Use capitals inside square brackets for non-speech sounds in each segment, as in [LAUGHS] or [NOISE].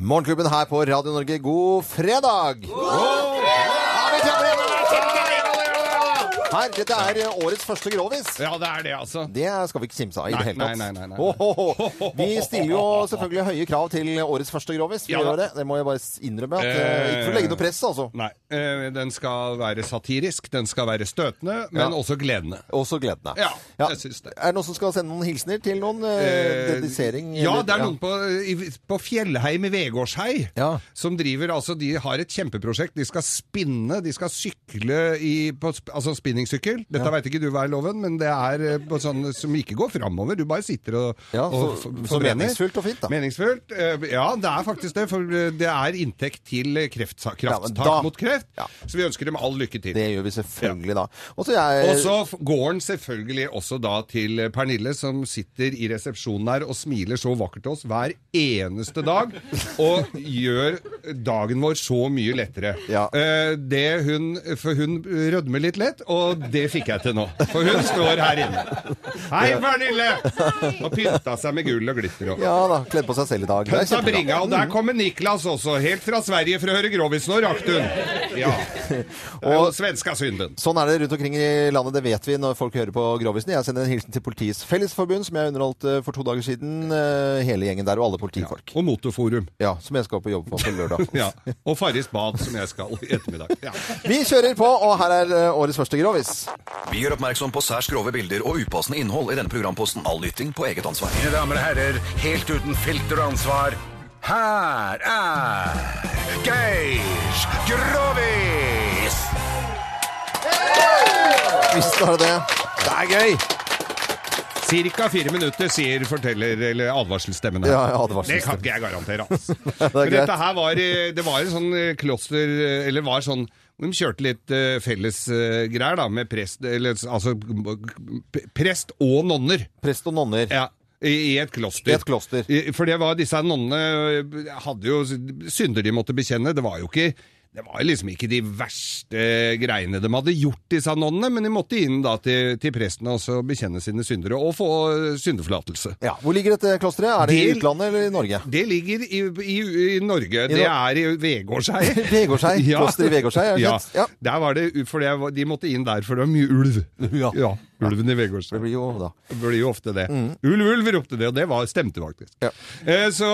Morgenklubben her på Radio Norge, god fredag! God fredag! Her, dette er eh, årets første grovis. Ja, det er det, altså. Det skal vi ikke kimse av i Nei, det hele tatt. nei, nei, nei, nei. Ho, ho, ho. Vi [LAUGHS] stiller jo selvfølgelig høye krav til årets første grovis. Vi Ja da. gjør det. det må jeg bare innrømme. At, eh, ikke for å legge noe press, altså. Nei. eh, Den skal være satirisk, den skal være støtende, men også gledende. Også gledende. Ja, jeg syns det. Er det noen som skal sende noen hilsener til noen? Eh, Eh, dedisering? Ja, eller- det er noen på, i- på Fjellheim i Vegårshei Ja. som driver altså, De har et kjempeprosjekt. De skal spinne, de skal sykle i på, sp- altså spinningsykkel. Dette Ja. vet ikke du hva er loven, men det er eh, sånn som ikke går framover. Du bare sitter og, Ja, og så, f- så meningsfullt og fint, da. Meningsfullt. eh, Ja, det er faktisk det. For eh, det er inntekt til Ja, krafttak da- mot kreft. Ja. Så vi ønsker dem all lykke til. Det gjør vi selvfølgelig da. Og så Og går den selvfølgelig også da til Pernille, som sitter i resepsjonen her og smiler så vakkert til oss hver eneste dag, [LAUGHS] og gjør dagen vår så mye lettere. Ja. Det hun, for hun rødmer litt lett, og det fikk jeg til nå. For hun står her inne. Hei, Pernille! Og pynta seg med gull og glitter. Og. Ja da, kledd på seg selv i dag. Det er kjempebra. bringa, og der kommer Niklas også, helt fra Sverige for å høre Grovis. Nå rakk hun. Ja. [LAUGHS] Og svenska synden. Sånn er det rundt omkring i landet, det vet vi når folk hører på Grovisen. Jeg sender en hilsen til Politiets Fellesforbund, som jeg underholdt eh, for to dager siden. eh, Hele gjengen der, og alle politifolk. Og Motorforum. Ja, Som jeg skal på jobb på på lørdag. [LAUGHS] Ja. Og Farris bad, som jeg skal i ettermiddag. Ja. Vi kjører på, og her er eh, årets første Grovis. Vi gjør oppmerksom på særs grove bilder og upassende innhold i denne programposten. All lytting på eget ansvar. Mine damer og herrer, helt uten filter og ansvar, her er Geir Grovis! Visst var det det. Det er gøy! Cirka fire minutter, sier forteller, eller advarselstemmen her. Ja, advarselstemmen. Det kan ikke jeg garantere, altså. [LAUGHS] Det Men dette her var, eh, det var en sånn eh, kloster, eh, eller var sånn, de kjørte litt uh, fellesgreier, uh, da, med prest, eller altså prest og nonner. Prest og nonner. Ja. I, I et kloster. I et kloster. I- For det var disse nonnene hadde jo synder de måtte bekjenne. Det var jo ikke det var liksom ikke de verste greiene de hadde gjort, disse nonnene, men de måtte inn da til, til presten og så bekjenne sine syndere og få syndeforlatelse. Ja, Hvor ligger dette klosteret? Er det i utlandet eller i Norge? Det ligger i, i, i Norge. det no er i Vegårshei. [LAUGHS] Vegårshei? [LAUGHS] Kloster i Vegårshei, det ja. Ja. Der var det, for det, de måtte inn der, for det var mye ulv. Ja. Ja. Ulven i Vegårstad. Det blir jo da Det blir jo ofte det. Ulv, ulv ropte det, og det var, stemte faktisk. Ja. Eh, så,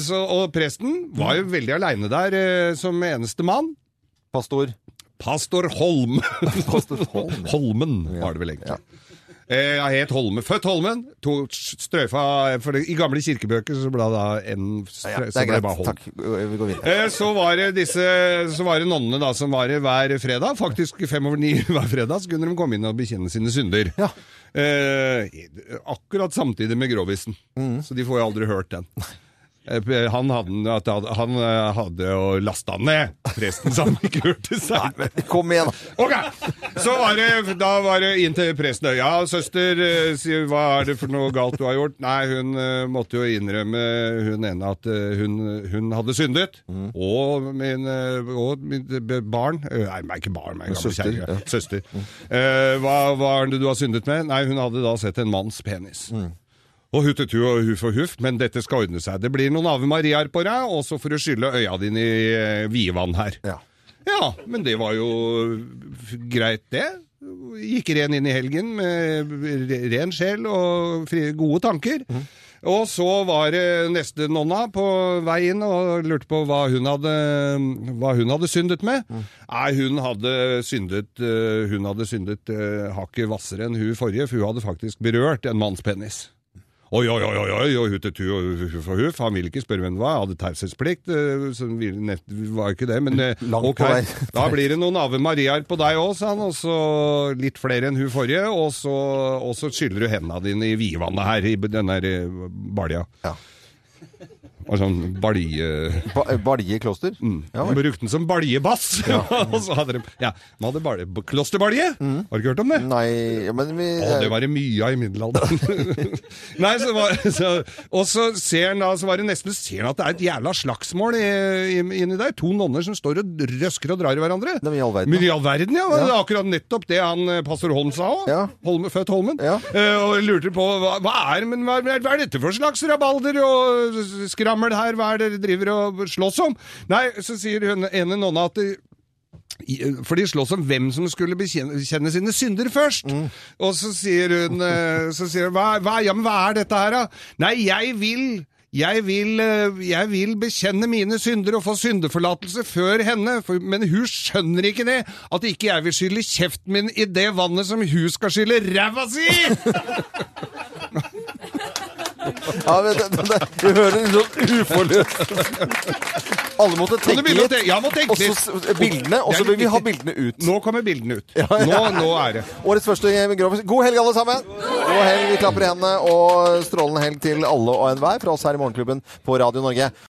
så, og presten var jo veldig aleine der eh, som eneste mann. Pastor Pastor Holm. [LAUGHS] Pastor Holm, ja. Holmen var det vel egentlig. Eh, Jeg het Holme. Født Holmen. To strøyfa for I gamle kirkebøker så ble det da en strø, ja, Det så er greit. Holm. Takk. Vi går videre. Eh, Så var det disse Så var det nonnene da som var det hver fredag. Faktisk fem over ni [LAUGHS] hver fredag. Så kunne de komme inn og bekjenne sine synder. Ja. Eh, akkurat samtidig med Grovisen. Mm. Så de får jo aldri hørt den. Eh, Han hadde, han eh, hadde jo lasta den ned, presten, så han ikke hørte seg. Kom igjen. Ok, så var det, da var det inn til presten. Ja, søster, eh, hva er det for noe galt du har gjort? Nei, hun måtte jo innrømme, hun ene, at hun, hun hadde syndet. Og min, og min barn, nei, meg ikke barn, men Søster, Kjære, ja. Søster. Eh, hva, hva er det du har syndet med? Nei, hun hadde da sett en manns penis. Og huttetu og huff og huff, men dette skal ordne seg. Det blir noen Ave Mariaer på deg, og så får du skylle øya dine i eh, Vievann her. Ja. Ja, men det var jo greit, det. Gikk ren inn i helgen med ren sjel og gode tanker. Og så var neste nonna på vei inn og lurte på hva hun hadde, hva hun hadde syndet med. Nei, hun hadde syndet, eh, hun hadde syndet eh, hakket hvassere enn hun forrige, for hun hadde faktisk berørt en manns penis. Oi, oi, oi, oi, oi, og huttetu og huff og huff. Han ville ikke spørre hvem det var. Hadde taushetsplikt, eh, så var ikke det. Men eh, ok, da blir det noen Ave Mariaer på deg òg, sa han. Og så litt flere enn hun forrige. Og så, og så skyller du hendene dine i vidvannet her, i denne eh, balja. Ja. Og sånn balje... Ba baljekloster? Mm. Ja, de brukte den som baljebass! [LAUGHS] og så hadde de Ja, de hadde balje, klosterbalje! Mm. Har du ikke hørt om det? Nei, men vi Å, det var det mye av i middelalderen. [LAUGHS] Nei, så var, så, og så ser han da, så var det nesten ser han at det er et jævla slagsmål inni der. To nonner som står og røsker og drar i hverandre. Det i all verden, Men i all verden, ja. Det er akkurat nettopp det han eh, pastor Holm sa òg. Ja. Holm, født Holmen. Ja. Uh, og lurte på hva, hva er men hva, hva er dette for slags rabalder og skravl skrammel her, hva er det dere driver og slåss om? Nei, så sier hun ene nonna at for de slåss om hvem som skulle bekjenne sine synder først. Og så sier hun, eh, så sier hun hva, hva, ja, men hva er dette her, da? Nei, jeg vil jeg vil, eh, jeg vil bekjenne mine synder og få syndeforlatelse før henne, for, men hun skjønner ikke det, at ikke jeg vil skylle kjeften min i det vannet som hun skal skylle ræva si! [LAUGHS] Ja, men det, det, det, du hører litt sånn uforløst Alle måtte tenke litt. ja, må tenke Og så litt. s- bildene, og så vil vi ha bildene ut. Nå kommer bildene ut. Nå, nå er det. Årets første Grovis. God helg, alle sammen! God helg, vi klapper i hendene, og strålende helg til alle og enhver fra oss her i Morgenklubben på Radio Norge.